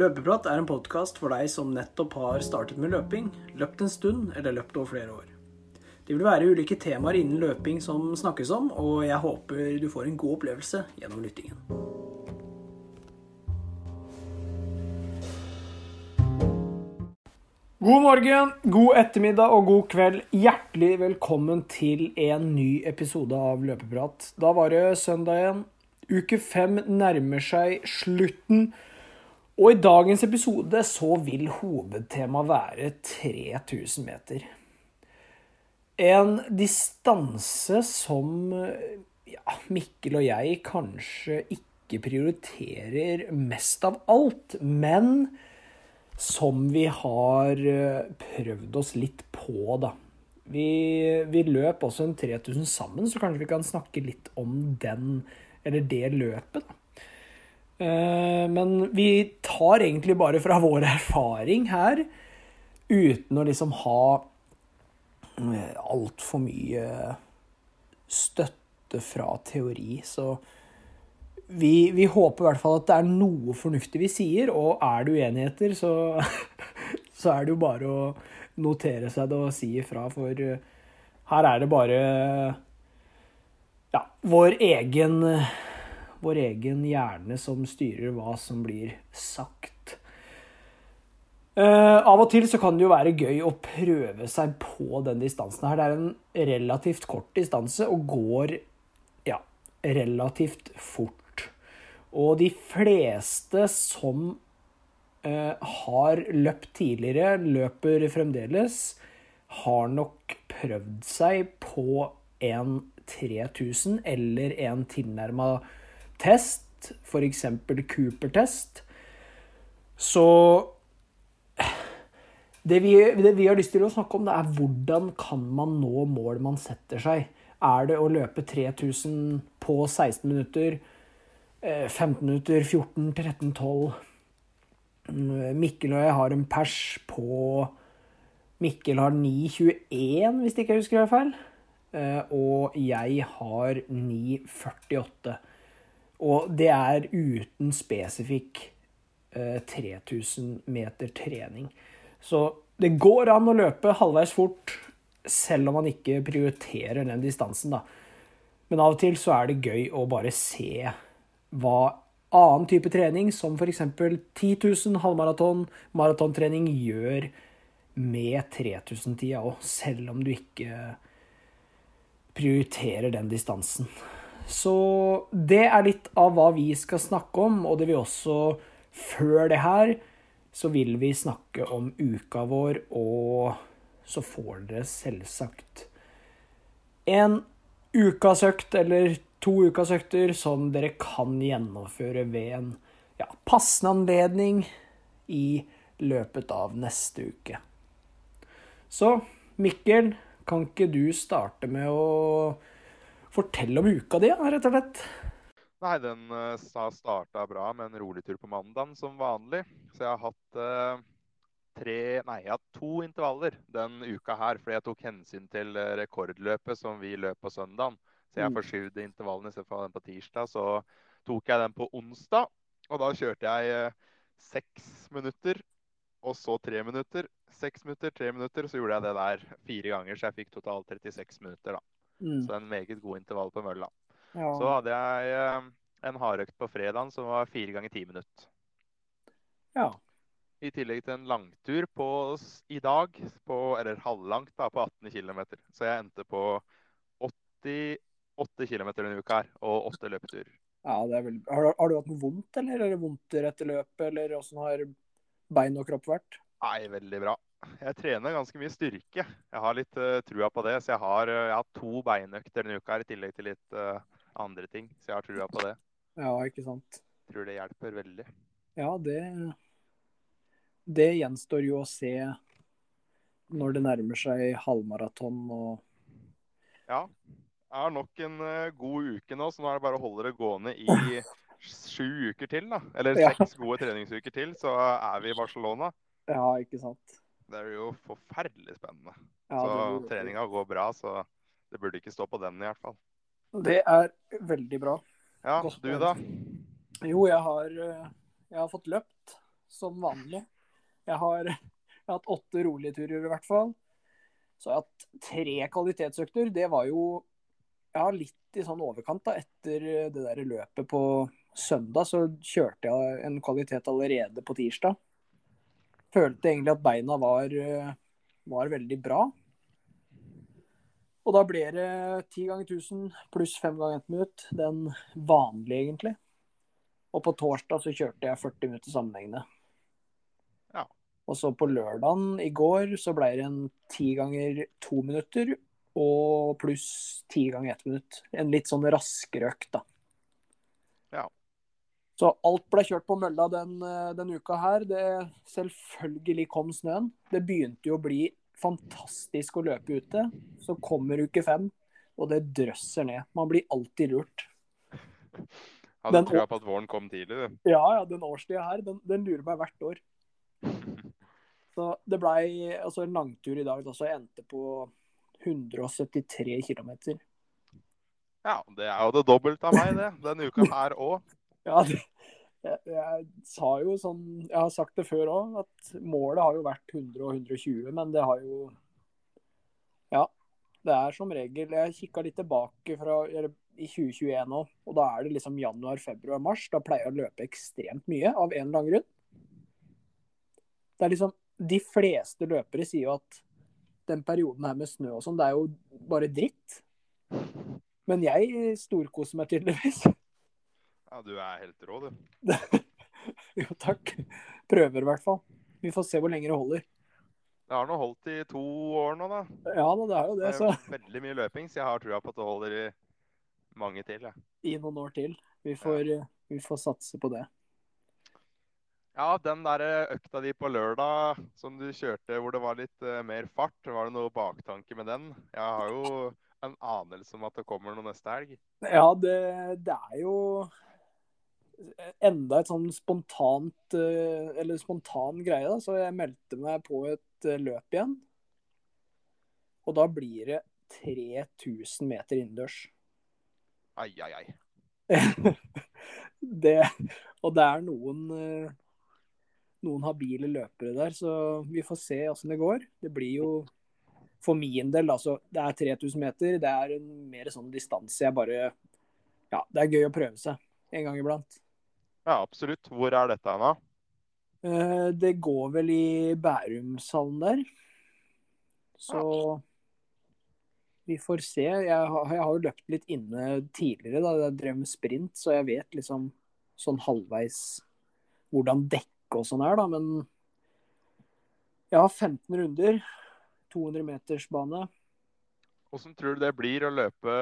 Løpeprat er en podkast for deg som nettopp har startet med løping, løpt en stund eller løpt over flere år. Det vil være ulike temaer innen løping som snakkes om, og jeg håper du får en god opplevelse gjennom lyttingen. God morgen, god ettermiddag og god kveld. Hjertelig velkommen til en ny episode av Løpeprat. Da var det søndag igjen. Uke fem nærmer seg slutten. Og i dagens episode så vil hovedtemaet være 3000 meter. En distanse som ja, Mikkel og jeg kanskje ikke prioriterer mest av alt, men som vi har prøvd oss litt på, da. Vi, vi løp også en 3000 sammen, så kanskje vi kan snakke litt om den, eller det løpet, da. Men vi tar egentlig bare fra vår erfaring her, uten å liksom ha altfor mye støtte fra teori. Så vi, vi, håper i hvert fall at det er noe fornuftig vi sier, og er det uenigheter, så, så er det jo bare å notere seg det og si ifra, for her er det bare ja, vår egen vår egen hjerne som styrer hva som blir sagt. Uh, av og til så kan det jo være gøy å prøve seg på den distansen her. Det er en relativt kort distanse og går ja, relativt fort. Og de fleste som uh, har løpt tidligere, løper fremdeles, har nok prøvd seg på en 3000 eller en tilnærma test, f.eks. Cooper-test. Så det vi, det vi, har lyst til å snakke om, det er hvordan kan man nå mål man setter seg. Er det å løpe 3000 på 16 minutter, 15 minutter, 14, 13, 12? Mikkel og jeg har en pers på Mikkel har 9,21, hvis ikke jeg husker det feil. Og jeg har 9,48. Og det er uten spesifikk 3000 meter trening. Så det går an å løpe halvveis fort selv om man ikke prioriterer den distansen, da. Men av og til så er det gøy å bare se hva annen type trening, som f.eks. 10 000 halvmaraton, maratontrening, gjør med 3000-tida òg, selv om du ikke prioriterer den distansen. Så det er litt av hva vi skal snakke om, og det vil også, før det her, så vil vi snakke om uka vår, og så får dere selvsagt en ukas økt eller to ukas økter som dere kan gjennomføre ved en ja, passende anledning i løpet av neste uke. Så Mikkel, kan ikke du starte med å fortelle om uka di, rett og slett? Nei, den uh, starta bra med en rolig tur på mandagen som vanlig. Så jeg har hatt uh, tre Nei, jeg har to intervaller den uka her. Fordi jeg tok hensyn til rekordløpet som vi løp på søndagen. Så jeg forskyvde intervallene istedenfor den på tirsdag. Så tok jeg den på onsdag. Og da kjørte jeg uh, seks minutter, og så tre minutter. Seks minutter, tre minutter. Så gjorde jeg det der fire ganger, så jeg fikk totalt 36 minutter, da. Mm. Så en meget god intervall på mølla. Ja. Så hadde jeg eh, en hardøkt på fredagen som var fire ganger ti minutter. Ja. I tillegg til en langtur på, i dag, på, eller halvlangt, da, på 18 km. Så jeg endte på 88 km denne uka her, og åtte løpeturer. Ja, det vel... har, har, du hatt noe vondt, eller? Er det vondt etter løpet, eller åssen har bein og kropp vært? Nei, veldig bra jeg trener ganske mye styrke. Jeg har litt uh, trua på det. Så jeg har, uh, jeg har to beinøkter denne uka her, i tillegg til litt uh, andre ting. Så jeg har trua på det. Ja, ikke sant. Tror det hjelper veldig. Ja, det Det gjenstår jo å se når det nærmer seg halvmaraton og Ja. Jeg har nok en god uke nå, så nå er det bare å holde det gående i sju uker til. da. Eller seks ja. gode treningsuker til, så er vi i Barcelona. Ja, ikke sant. Det er jo forferdelig spennende. Ja, så treninga går bra, så det burde ikke stå på den i hvert fall. Det er veldig bra. Ja, Godt du da? Jo, jeg har, eh, jeg har fått løpt. som vanlig. Jeg har, jeg har hatt åtte rolige turer i hvert fall. Så jeg har hatt tre kvalitetsøkter. Det var jo ja, litt i sånn overkant da. Etter det der løpet på søndag så kjørte jeg en kvalitet allerede på tirsdag. Følte egentlig at beina var, var veldig bra. Og da ble det ti ganger 1000 pluss fem ganger ett minutt. Den vanlige, egentlig. Og på torsdag så kjørte jeg 40 minutter sammenhengende. Ja. Og så på lørdagen i går så ble det en ti ganger to minutter og pluss ti ganger ett minutt. En litt sånn raskere økt, da. Så alt ble kjørt på mølla den, den uka her. Det, selvfølgelig kom snøen. Det begynte jo å bli fantastisk å løpe ute. Så kommer uke fem, og det drøsser ned. Man blir alltid lurt. Hadde Den- trua på at våren kom tidlig, du. Ja, ja, den årstida her, den, den lurer meg hvert år. Så det blei altså en langtur i dag så Jeg endte på 173 km. Ja, det er jo det dobbelte av meg, det. Denne uka her òg. Ja, det, jeg, jeg sa jo sånn Jeg har sagt det før òg, at målet har jo vært 100 og 120, men det har jo Ja. Det er som regel Jeg kikka litt tilbake fra eller, i 2021 nå, og da er det liksom januar, februar, mars. Da pleier jeg å løpe ekstremt mye av en eller annen grunn. Det er liksom De fleste løpere sier jo at den perioden her med snø og sånn, det er jo bare dritt. Men jeg storkoser meg tydeligvis. Ja, du er helt rå, du. Jo, takk. Prøver i hvert fall. Vi får se hvor lenge det holder. Det har nå holdt i to år nå, da. Ja da, det er jo det, Det er veldig mye løping, så jeg har trua på at det holder i mange til. Ja. i noen år til. Vi får, vi får satse på det. Ja, den der økta di på lørdag som du kjørte hvor det var litt uh, mer fart, var det noe baktanke med den? Jeg har jo en anelse om at det kommer noe neste helg. Ja, det, det er jo enda et sånn spontant eh, Eller spontan greie, da. Så jeg meldte meg på et eh, løp igjen. Og da blir det 3000 meter innendørs. Ai, ai, ai. det, og det er noen eh, noen habile løpere der, så vi får se åssen det går. Det blir jo for min del, altså Det er 3000 meter. Det er en mer sånn distanse jeg bare Ja, det er gøy å prøve seg en gang iblant. Ja, absolutt. Hvor er dette hen, da? Eh, Det går vel i Bærumshallen der. Så vi får se. Jeg har, jeg har jo løpt litt inne tidligere, da jeg drev med sprint, så jeg vet liksom sånn halvveis hvordan dekke og sånn er, da. Men jeg har 15 runder. 200 meters bane. Hvordan tror du det blir å løpe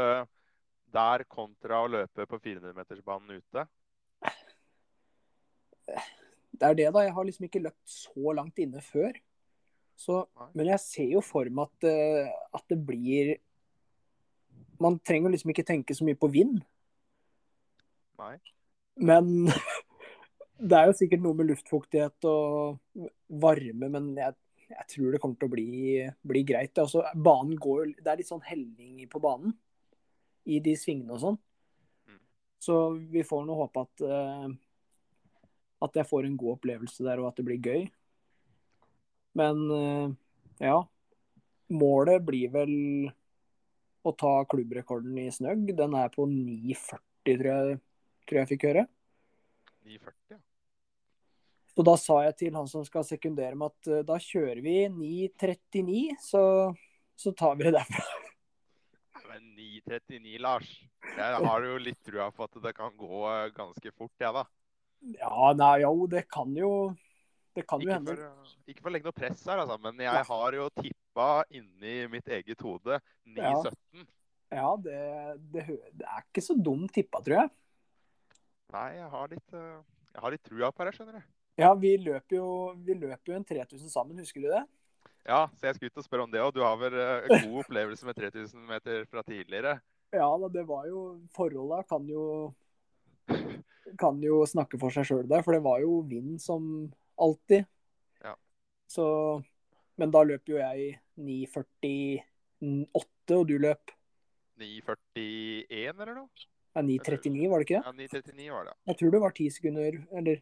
der kontra å løpe på 400-metersbanen ute? Det er det, da. Jeg har liksom ikke løpt så langt inne før. Så, men jeg ser jo for meg at, eh, at det blir Man trenger liksom ikke tenke så mye på vind. Nei. Men det er jo sikkert noe med luftfuktighet og varme, men jeg, jeg tror det kommer til å bli, bli greit. Altså, banen går, det er litt sånn helling på banen i de svingene og sånn. Mm. Så vi får nå håpe at, eh, at jeg får en god opplevelse der, og at det blir gøy. Men eh, ja. Målet blir vel å ta klubbrekorden i snøgg. Den er på 9,40, tror jeg, tror jeg fikk høre. 9,40, ja. Så da sa jeg til han som skal sekundere med at eh, da kjører vi 9.39, så, så tar vi det derfra. Men 9,39, Lars. Jeg har jo litt trua på at det kan gå eh, ganske fort, jeg, da. Ja, nei, jo, det kan jo Det kan jo hende. for, ikke for å legge noe press her, altså, men jeg har jo tippa inni mitt eget hode 9,17. Ja, det, det, det er ikke så dumt tippa, tror jeg. Nei, jeg har litt, eh, jeg har litt trua på det, skjønner du. Ja, vi løper jo, vi løper jo en 3000 sammen, husker du det? Ja, så jeg skulle ut og spørre om det òg. Du har vel eh, god opplevelse med 3000 meter fra tidligere? Ja det var jo Forholda kan jo kan jo snakke for seg sjøl der, for det var jo vind som alltid. Ja. Så Men da løp jo jeg 9,48, og du løp 9,41 eller noe? ja, 9,39, var det ikke det? Ja, 9,39 var det. Jeg tror det var ti sekunder, eller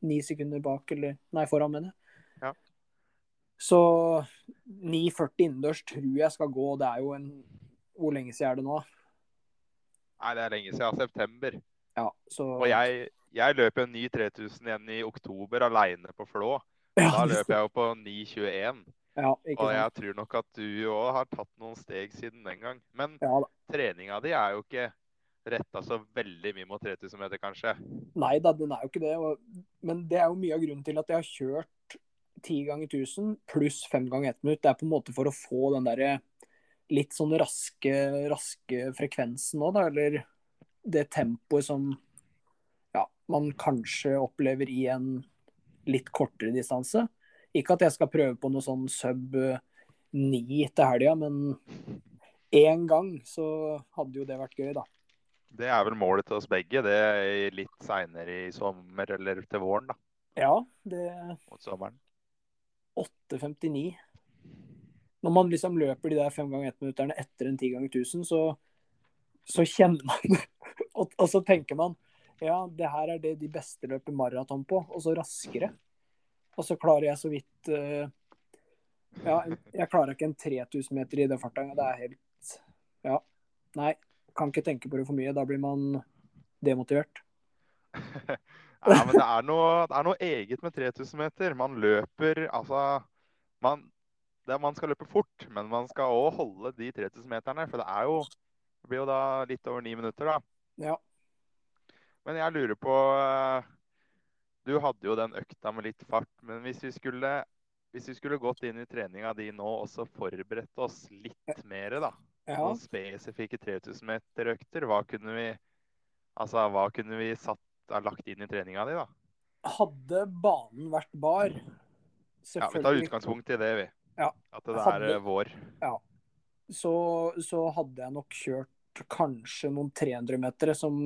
Ni sekunder bak, eller Nei, foran, mener jeg. Ja. Så 9,40 innendørs tror jeg skal gå. Det er jo en Hvor lenge siden er det nå? Nei, det er lenge siden. September. Ja, så Og jeg, jeg løper en ny 3000 igjen i oktober aleine på Flå. ja, Da løp jeg jo på 9,21. Ja, Og jeg tror nok at du òg har tatt noen steg siden den gang. Men Ja treninga di er jo ikke retta så veldig mye mot 3000 meter, kanskje. Nei da, den er jo ikke det. Og, men det er jo mye av grunnen til at jeg har kjørt 10 ganger 1000 pluss 5 ganger 1 minutt. Det er på en måte for å få den derre litt sånn raske, raske frekvensen nå, da. Eller det tempoet som ja, man kanskje opplever i en litt kortere distanse. Ikke at jeg skal prøve på noe sånn sub 9 til helga, men én gang så hadde jo det vært gøy, da. Det er vel målet til oss begge. Det er litt seinere i sommer eller til våren, da. Ja, det Mot sommeren. 8,59. Når man liksom løper de der fem ganger ett-minutterne etter en ti ganger 1000, så, så kjenner man og, og så tenker man ja, det her er det de beste løper maraton på, og så raskere. Og så klarer jeg så vidt uh, Ja, jeg klarer ikke en 3000 meter i den farta. Det er helt Ja. Nei, kan ikke tenke på det for mye. Da blir man demotivert. ja, men det er, noe, det er noe eget med 3000 meter. Man løper altså man, det man skal løpe fort, men man skal òg holde de 3000 meterne. For det er jo det blir jo da litt over ni minutter, da. Ja. Men jeg lurer på eh, Du hadde jo den økta med litt fart, men hvis vi skulle, hvis vi skulle gått inn i treninga di nå og så forberedt oss litt mer, da. ja. på spesifikke 3000 meter-økter, hva kunne vi Altså, hva kunne vi satt, lagt inn i treninga di, da? Hadde banen vært bar Ja, Vi tar utgangspunkt i det, vi. Ja. At det er eh, vår. så, så hadde jeg nok kjørt kanskje noen 300-metere som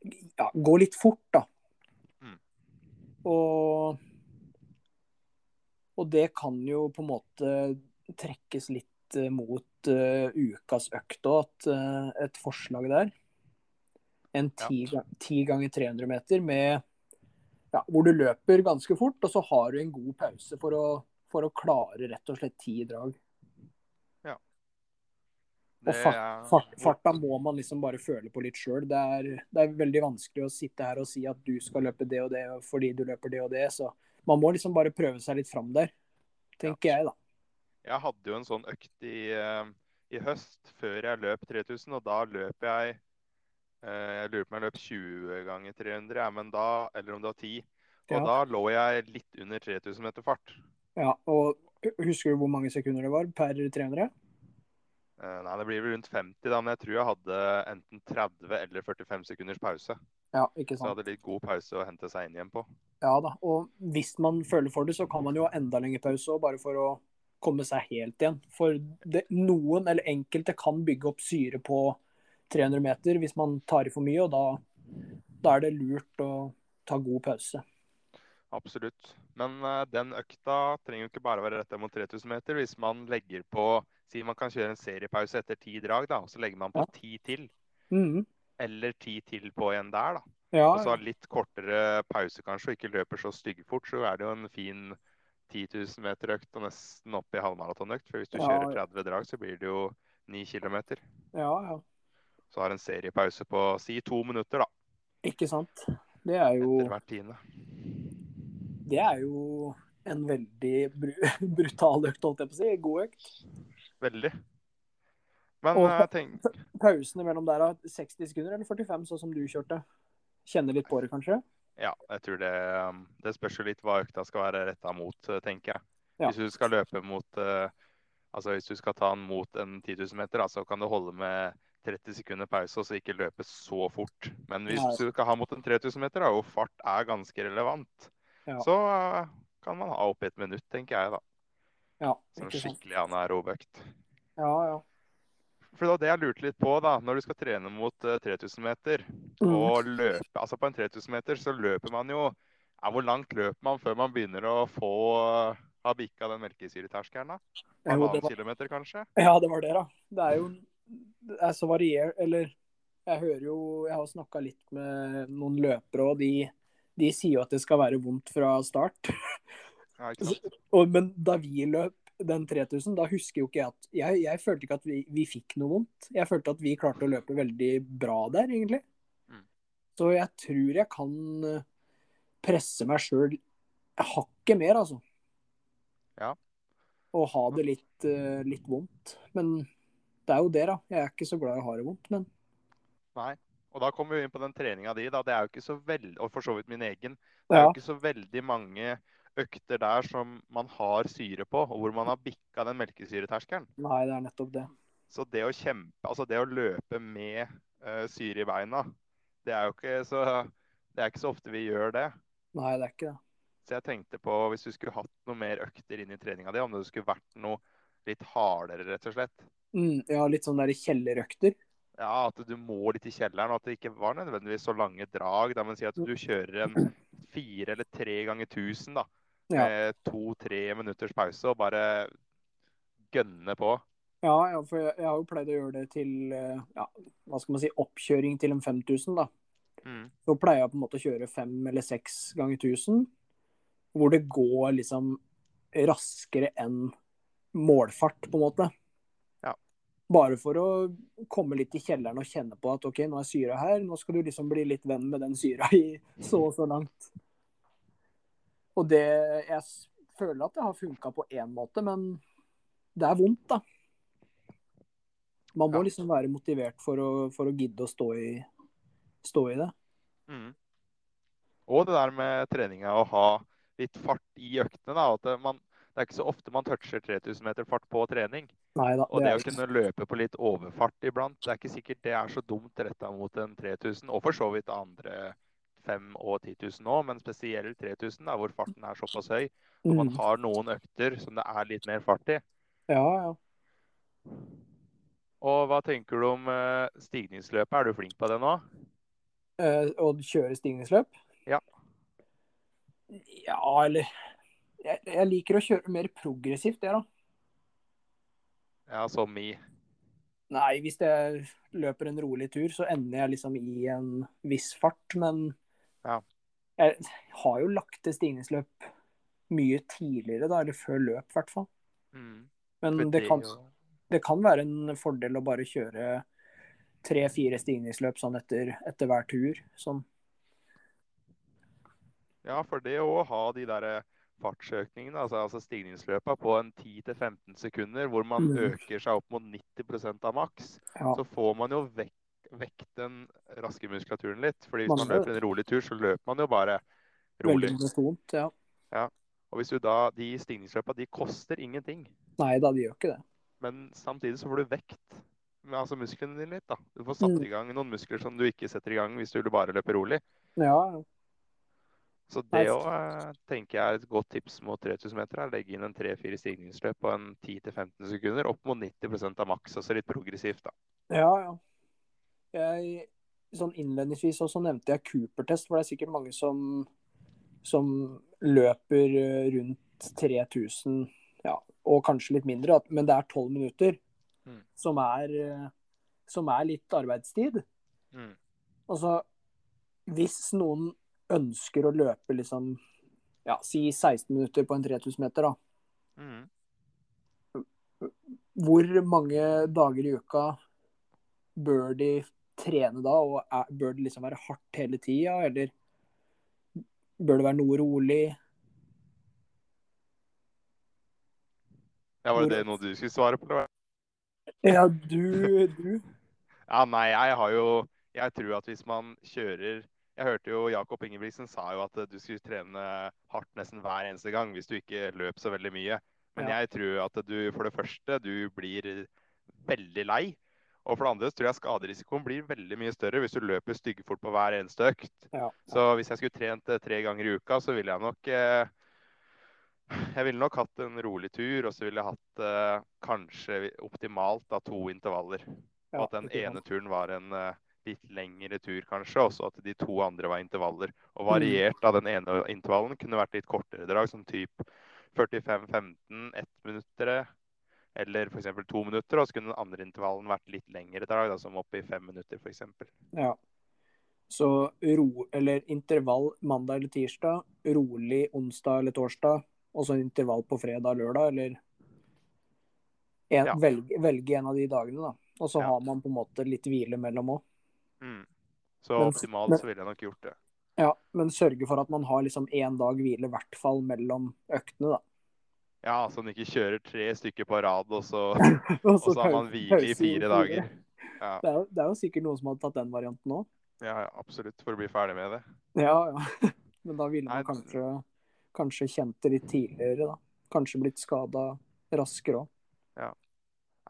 ja, går litt fort, da. Mm. Og, og det kan jo på en måte trekkes litt eh, mot uh, ukas økt òg, at eh, et forslag der. En ti, ti ganger 300 meter med ja, hvor du løper ganske fort, og så har du en god pause for å, for å klare rett og slett ti drag. Og fart, fart, farta må man liksom bare føle på litt sjøl. Det, det er veldig vanskelig å sitte her og si at du skal løpe det og det fordi du løper det og det. Så man må liksom bare prøve seg litt fram der, tenker jeg, da. Jeg hadde jo en sånn økt i, eh, i høst før jeg løp 3000, og da løp jeg eh, Jeg lurer på om jeg løp 20 ganger 300, men da, eller om det var 10. Og Ja. da lå jeg litt under 3000 meter fart. Ja, og Husker du hvor mange sekunder det var per 300? Eh, nei, det blir vel rundt 50, da, men jeg tror jeg hadde enten 30 eller 45 sekunders pause. Ja, ikke sant. Så jeg hadde litt god pause å hente seg inn igjen på. Ja da. Og hvis man føler for det, så kan man jo ha enda lengre pause òg, bare for å komme seg helt igjen. For det, noen, eller enkelte, kan bygge opp syre på 300 meter hvis man tar i for mye, og da, da er det lurt å ta god pause. Absolutt. Men uh, den økta trenger jo ikke bare være retta mot 3000 meter. Hvis man legger på Si man kan kjøre en seriepause etter ti drag, da, og så legger man på Ja. ti til. Mm. Eller ti til på en der, da. Ja, Og så litt kortere pause kanskje, og ikke løper så styggfort, så er det jo en fin 10 000 meter økt og nesten opp i halvmaratonøkt. For hvis du Ja. kjører 30 drag, så blir det jo 9 km. ja, ja. Så har en seriepause på si to minutter, da. Ikke sant. Det er jo, Etter hvert tiende. det er jo en veldig br brutal økt, holdt jeg på å si. God økt. Veldig. Men Og- jeg tenker Pausene mellom der er 60 sekunder eller 45, sånn som du kjørte. Kjenner litt på det, kanskje? Ja, jeg tror det um, Det spørs jo litt hva økta skal være retta mot, eh, tenker jeg. Ja. Hvis du skal løpe mot eh, Altså hvis du skal ta den mot en 10 000 meter, så kan du holde med 30 sekunder pause og så ikke løpe så fort. Men hvis Nei. du skal ha mot en 3000 meter, da, og fart er ganske relevant, Ja. så eh, kan man ha opp et minutt, tenker jeg, da. Ja, Som ikke skikkelig anaerob økt. Ja, ja. For det var det jeg lurte litt på, da. Når du skal trene mot eh, 3000 meter Mm. og løpe Altså på en 3000 meter så løper man jo ja, Hvor langt løper man før man begynner å få ha bikka den melkesyreterskelen? da? Halvannen kilometer, kanskje? ja, det var det, da. Det er jo det er så variert Eller jeg hører jo Jeg har snakka litt med noen løpere, og de, de sier jo at det skal være vondt fra start. Ja, ikke? Og, men da vi løp den 3000, da husker jo ikke jeg at Jeg, jeg følte ikke at vi, vi fikk noe vondt. Jeg følte at vi klarte å løpe veldig bra der, egentlig. Mm. Så jeg tror jeg kan eh, presse meg sjøl hakket mer, altså. Ja. Og ha det litt, eh, litt vondt. Men det er jo det, da. Jeg er ikke så glad i å ha det vondt, men Nei. Og da kommer vi inn på den treninga di. da. Det er jo ikke så veldig, og for så vidt min egen, det er ja. jo ikke så veldig mange økter der som man har syre på, og hvor man har bikka den melkesyreterskelen. Nei, det er nettopp det. Så det å kjempe, altså det å løpe med uh, syre i beina, det er jo ikke så, det er ikke så ofte vi gjør det. Nei, det er ikke det. Så jeg tenkte på hvis du skulle hatt noe mer økter inn i treninga di, om det skulle vært noe litt hardere, rett og slett. Mm, ja, litt sånn der kjellerøkter. Ja, at du må litt i kjelleren, og at det ikke var nødvendigvis så lange drag. Da, men si at du kjører en fire eller tre ganger 1000 da, Ja. med to-tre minutters pause, og bare gønne på. Ja, ja, for jeg, jeg har jo pleid å gjøre det til eh, ja, hva skal man si, oppkjøring til en 5000, da. Mm. Så pleier jeg på en måte å kjøre fem eller seks ganger 1000, hvor det går liksom raskere enn målfart, på en måte. Ja. Bare for å komme litt i kjelleren og kjenne på at OK, nå er syra her, nå skal du liksom bli litt venn med den syra i så og så langt. Og det Jeg føler at det har funka på én måte, men det er vondt, da. Man må Ja. liksom være motivert for å, for å gidde å stå i, stå i det. Mm. Og det der med treninga å ha litt fart i øktene. da, at man, det er ikke så ofte man toucher 3000 meter fart på trening. Neida. Og det det å kunne løpe på litt overfart iblant, det er ikke sikkert det er så dumt retta mot en 3000, og for så vidt andre 5000 og 10 000 òg, men spesielt 3000, da, hvor farten er såpass høy. Og man Mm. har noen økter som det er litt mer fart i. Ja, ja. Og hva tenker du om eh, stigningsløpet? Er du flink på det nå? Eh, å kjøre stigningsløp? Ja. Ja, eller jeg, jeg liker å kjøre mer progressivt, det, da. Ja, som i Nei, hvis jeg løper en rolig tur, så ender jeg liksom i en viss fart, men Ja. jeg har jo lagt til stigningsløp mye tidligere, da, eller før løp, i hvert fall. mm, Men det kan, det kan være en fordel å bare kjøre tre-fire stigningsløp sånn etter, etter hver tur. Sånn. Ja, for det å ha de der eh, fartsøkningene, altså, altså stigningsløpa på en 10-15 sekunder, hvor man Mm. øker seg opp mot 90% av maks, Ja. så får man jo vekk, vekk den raske muskulaturen litt. Fordi hvis Man man løper en rolig tur, så løper man jo bare rolig. Stort, ja. ja. Og hvis du da, de stigningsløpa, de koster ingenting. Nei da, de gjør ikke det. Men samtidig så får du vekt med altså musklene dine litt. da. Du får satt Mm. i gang noen muskler som du ikke setter i gang hvis du bare løper rolig. Ja. Så det òg tenker jeg er et godt tips mot 3000 meter. er Legge inn en 3-4 stigningsløp på en 10-15 sekunder, opp mot 90% av maks. Altså litt progressivt, da. Ja, ja. Jeg, sånn innledningsvis også nevnte jeg Cooper-test, for det er sikkert mange som, som løper eh, rundt 3000, ja, og kanskje litt mindre, men det er 12 minutter, Mm. som, er, eh, som er litt arbeidstid. Mm. Altså, hvis noen ønsker å løpe liksom, ja, si 16 minutter på en 3000 meter, da, Mm. hvor mange dager i uka bør de trene da, og er, bør det liksom være hardt hele tida, eller bør det være noe rolig? Ja, Var det, det noe du skulle svare på? Ja, du, du. Ja, nei, jeg har jo Jeg tror at hvis man kjører Jeg hørte jo Jakob Ingebrigtsen sa jo at eh, du skulle trene hardt nesten hver eneste gang hvis du ikke løp så veldig mye. Men Ja. jeg tror at du for det første du blir veldig lei. Og for det andre så tror jeg skaderisikoen blir veldig mye større hvis du løper styggfort på hver eneste økt. Ja. Så hvis jeg skulle trent eh, tre ganger i uka, så ville jeg nok eh, Jeg ville nok hatt en rolig tur, og så ville jeg hatt eh, kanskje optimalt da to intervaller. Ja, at den ene turen var en eh, litt lengre tur, kanskje. Og så at de to andre var intervaller. Og Mm. variert av den ene intervallen kunne vært litt kortere drag, som typ 45-15, ett minuttere. Eller f.eks. to minutter. Og så kunne den andre intervallen vært litt lengre drag, da, som oppe i fem minutter, f.eks. Ja. Så ro, eller intervall mandag eller tirsdag, rolig onsdag eller torsdag, og så en intervall på fredag eller lørdag, eller en, Ja. velge, velge en av de dagene, da. Og så Ja. har man på en måte litt hvile mellom òg. Mm. Så Men- optimalt men- så ville jeg nok gjort det. Ja, men sørge for at man har liksom én dag hvile, i hvert fall mellom øktene, da. Ja, så man ikke kjører tre stykker på rad, og så, Og så har man hvile i fire dager. Ja, Det er, jo, det er jo sikkert noen som hadde tatt den varianten òg. ja, ja, absolutt, for å bli ferdig med det. Ja, ja. Men da ville man kanskje, kanskje kjent det litt tidligere, da. Kanskje blitt skada raskere òg.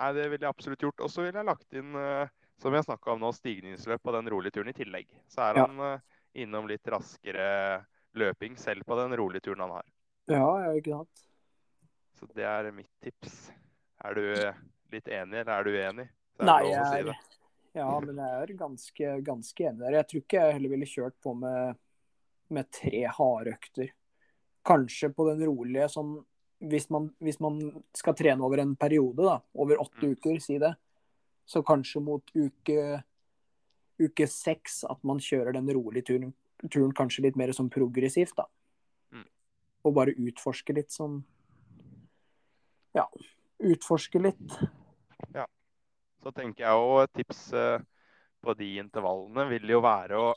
Nei, det ville jeg absolutt gjort. Og så ville jeg lagt inn, eh, som jeg snakka om nå, stigningsløp på den rolige turen i tillegg. Så er Ja. han eh, innom litt raskere løping selv på den rolige turen han har. Ja, ja, ikke sant. Så det er mitt tips. Er du litt enig, eller er du uenig? Er Nei, jeg er, si ja, men jeg er ganske, ganske enig der. Jeg tror ikke jeg heller ville kjørt på med, med tre harde økter. Kanskje på den rolige sånn hvis man, hvis man skal trene over en periode, da, over åtte Mm. uker, si det, så kanskje mot uke, uke seks at man kjører den rolige turen, turen kanskje litt mer sånn progressivt, da. Mm. Og bare utforske litt sånn Ja, utforske litt. Ja. Så tenker jeg òg et tips eh, på de intervallene vil jo være å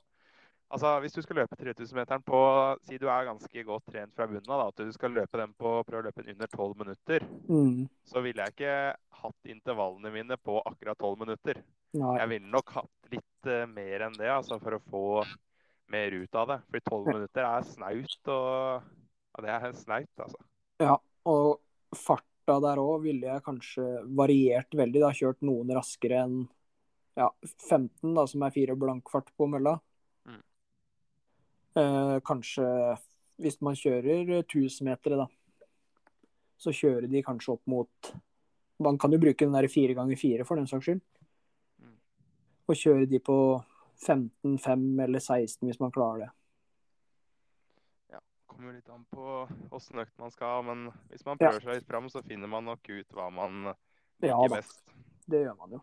Altså, Hvis du skal løpe 3000-meteren på Si du er ganske godt trent fra bunnen av, at du skal løpe den på prøve å løpe den under 12 minutter, Mm. så ville jeg ikke hatt intervallene mine på akkurat 12 minutter. Nei. Jeg ville nok hatt litt uh, mer enn det, altså, for å få mer ut av det. For 12 minutter er snaut, og og det er snaut, altså. Ja, og farta der òg ville jeg kanskje variert veldig. Da kjørt noen raskere enn ja, 15, da, som er fire blankfart på mølla. Mm. Eh, kanskje hvis man kjører 1000 meter, da, så kjører de kanskje opp mot Man kan jo bruke den der fire ganger fire for den saks skyld. Mm. Og kjøre de på 15, 5 eller 16 hvis man klarer det. Kommer litt an på åssen økt man skal ha, men hvis man prøver seg litt fram, så finner man nok ut hva man liker ja, best. Det gjør man jo.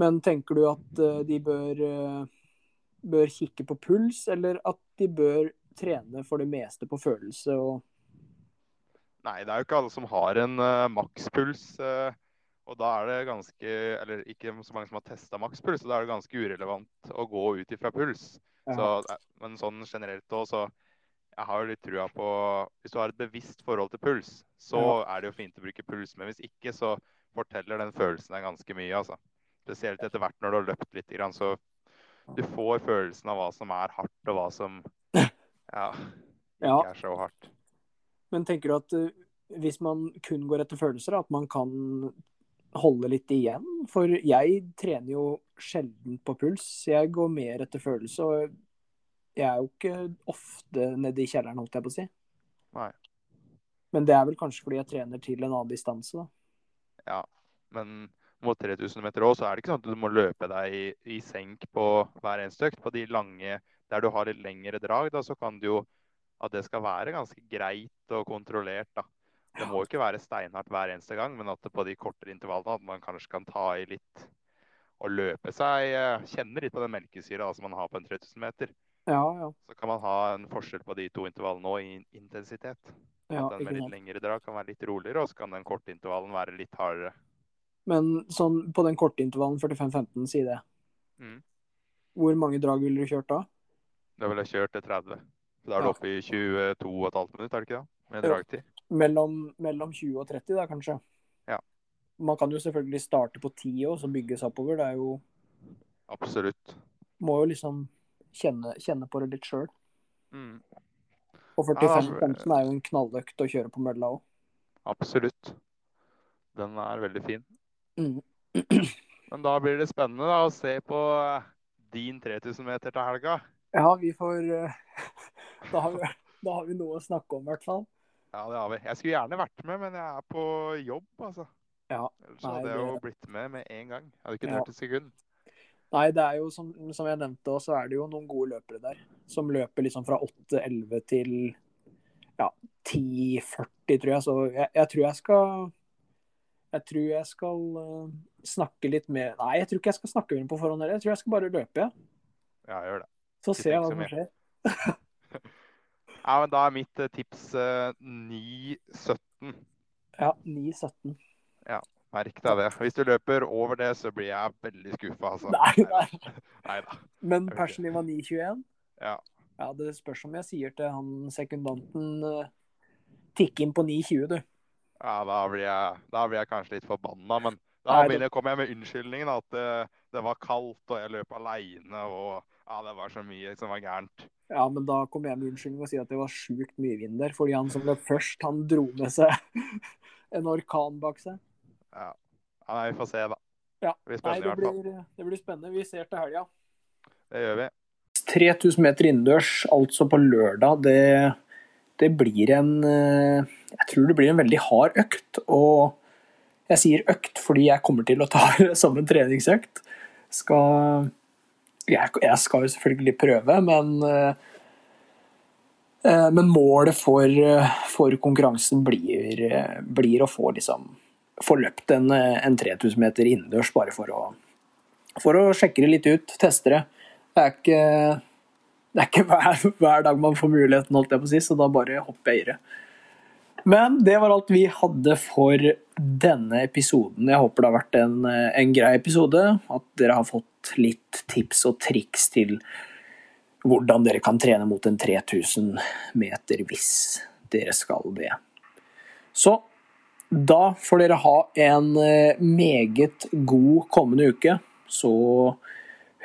Men tenker du at eh, de bør, eh, bør kikke på puls, eller at de bør trene for det meste på følelse og Nei, det er jo ikke alle som har en uh, makspuls. Uh, og da er det ganske Eller ikke så mange som har testa makspuls, så da er det ganske urelevant å gå ut ifra puls. Så, men sånn generelt òg, så jeg har jo litt trua på Hvis du har et bevisst forhold til puls, så er det jo fint å bruke puls. Men hvis ikke, så forteller den følelsen deg ganske mye, altså. Spesielt etter hvert når du har løpt litt, så du får følelsen av hva som er hardt, og hva som ja, ikke Ja. er så hardt. Men tenker du at eh, hvis man kun går etter følelser, at man kan holde litt igjen? For jeg trener jo sjelden på puls. Jeg går mer etter følelse. Og jeg er jo ikke ofte nede i kjelleren, holdt jeg på å si. Nei. Men det er vel kanskje fordi jeg trener til en annen distanse, da. Ja, men mot 3000 meter òg, så er det ikke sånn at du må løpe deg i, i senk på hver eneste økt. På de lange der du har litt lengre drag, da, så kan det jo at det skal være ganske greit og kontrollert. da. Det må jo ikke være steinhardt hver eneste gang, men at det på de kortere intervallene at man kanskje kan ta i litt og løpe seg eh, Kjenne litt på den melkesyra som man har på en 3000 meter. Ja, ja. Så kan man ha en forskjell på de to intervallene òg i intensitet. ja At den med litt lengre drag kan være litt roligere, og så kan den korte intervallen være litt hardere. Men sånn på den korte intervallen 45-15, si det. Mm. Hvor mange drag ville du kjørt da? Da ville jeg kjørt til 30. Så da er du oppe i 22,5 minutter, er det ikke det? Med dragtid. Mellom, mellom 20 og 30, da, kanskje? Ja. Man kan jo selvfølgelig starte på 10 og så bygges oppover. Det er jo Absolutt. Må jo liksom kjenne, kjenne på det litt sjøl. Mm. Og Ja, 45-15 er jo en knalløkt å kjøre på mølla òg. Absolutt. Den er veldig fin. Mm. Men da blir det spennende da, å se på eh, din 3000 meter til helga. Ja, vi får eh, da, har vi, da har vi noe å snakke om, i hvert fall. Ja, det har vi. Jeg skulle gjerne vært med, men jeg er på jobb, altså. Ja. Ellers hadde jeg jo det- blitt med med en gang. Jeg hadde ikke Ja. nølt et sekund. Nei, det er jo som, som jeg nevnte så er det jo noen gode løpere der. Som løper liksom fra 8-11 til ja, 10-40, tror jeg. Så jeg, jeg tror jeg skal Jeg tror jeg skal eh, snakke litt mer Nei, jeg tror ikke jeg skal snakke med dem på forhånd heller. Jeg tror jeg skal bare løpe, jeg. Ja, gjør det. Så ser jeg hva som skjer. Ja, men da er mitt eh, tips 9-17. Ja, 9-17. Merk deg det. Hvis du løper over det, så blir jeg veldig skuffa, altså. Nei, nei. Men personlig var 9,21? Ja. Ja, det spørs om jeg sier til han sekundanten uh, Tikk inn på 9,20, du. Ja, da blir jeg, da blir jeg kanskje litt forbanna, men da Nei, det- kommer jeg med unnskyldningen at det, det var kaldt, og jeg løp aleine, og ja, det var så mye som var gærent. Ja, men da kommer jeg med unnskyldning og sier at det var sjukt mye vind der. Fordi han som løp først, han dro med seg en orkan bak seg. Ja. ja, nei, vi får se, da. Ja. Det blir Nei, spennende i det hvert fall. blir, det blir spennende. Vi ser til helga. Det gjør vi. 3000 meter innendørs, altså på lørdag, det, det blir en eh, Jeg tror det blir en veldig hard økt. Og jeg sier økt fordi jeg kommer til å ta det som en treningsøkt. Skal Jeg, jeg skal jo selvfølgelig prøve, men eh, eh, men målet for, for konkurransen blir, blir å få, liksom, få løpt en, eh, en 3000 meter innendørs, bare for å, for å sjekke det litt ut, teste det. Det er ikke, det er ikke hver, hver dag man får muligheten, holdt jeg på å si, så da bare hopper jeg i det. Men det var alt vi hadde for denne episoden. Jeg håper det har vært en, en grei episode. At dere har fått litt tips og triks til hvordan dere kan trene mot en 3000 meter hvis dere skal det. Så da får dere ha en eh, meget god kommende uke. Så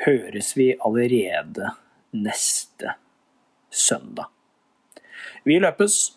høres vi allerede neste søndag. Vi løpes!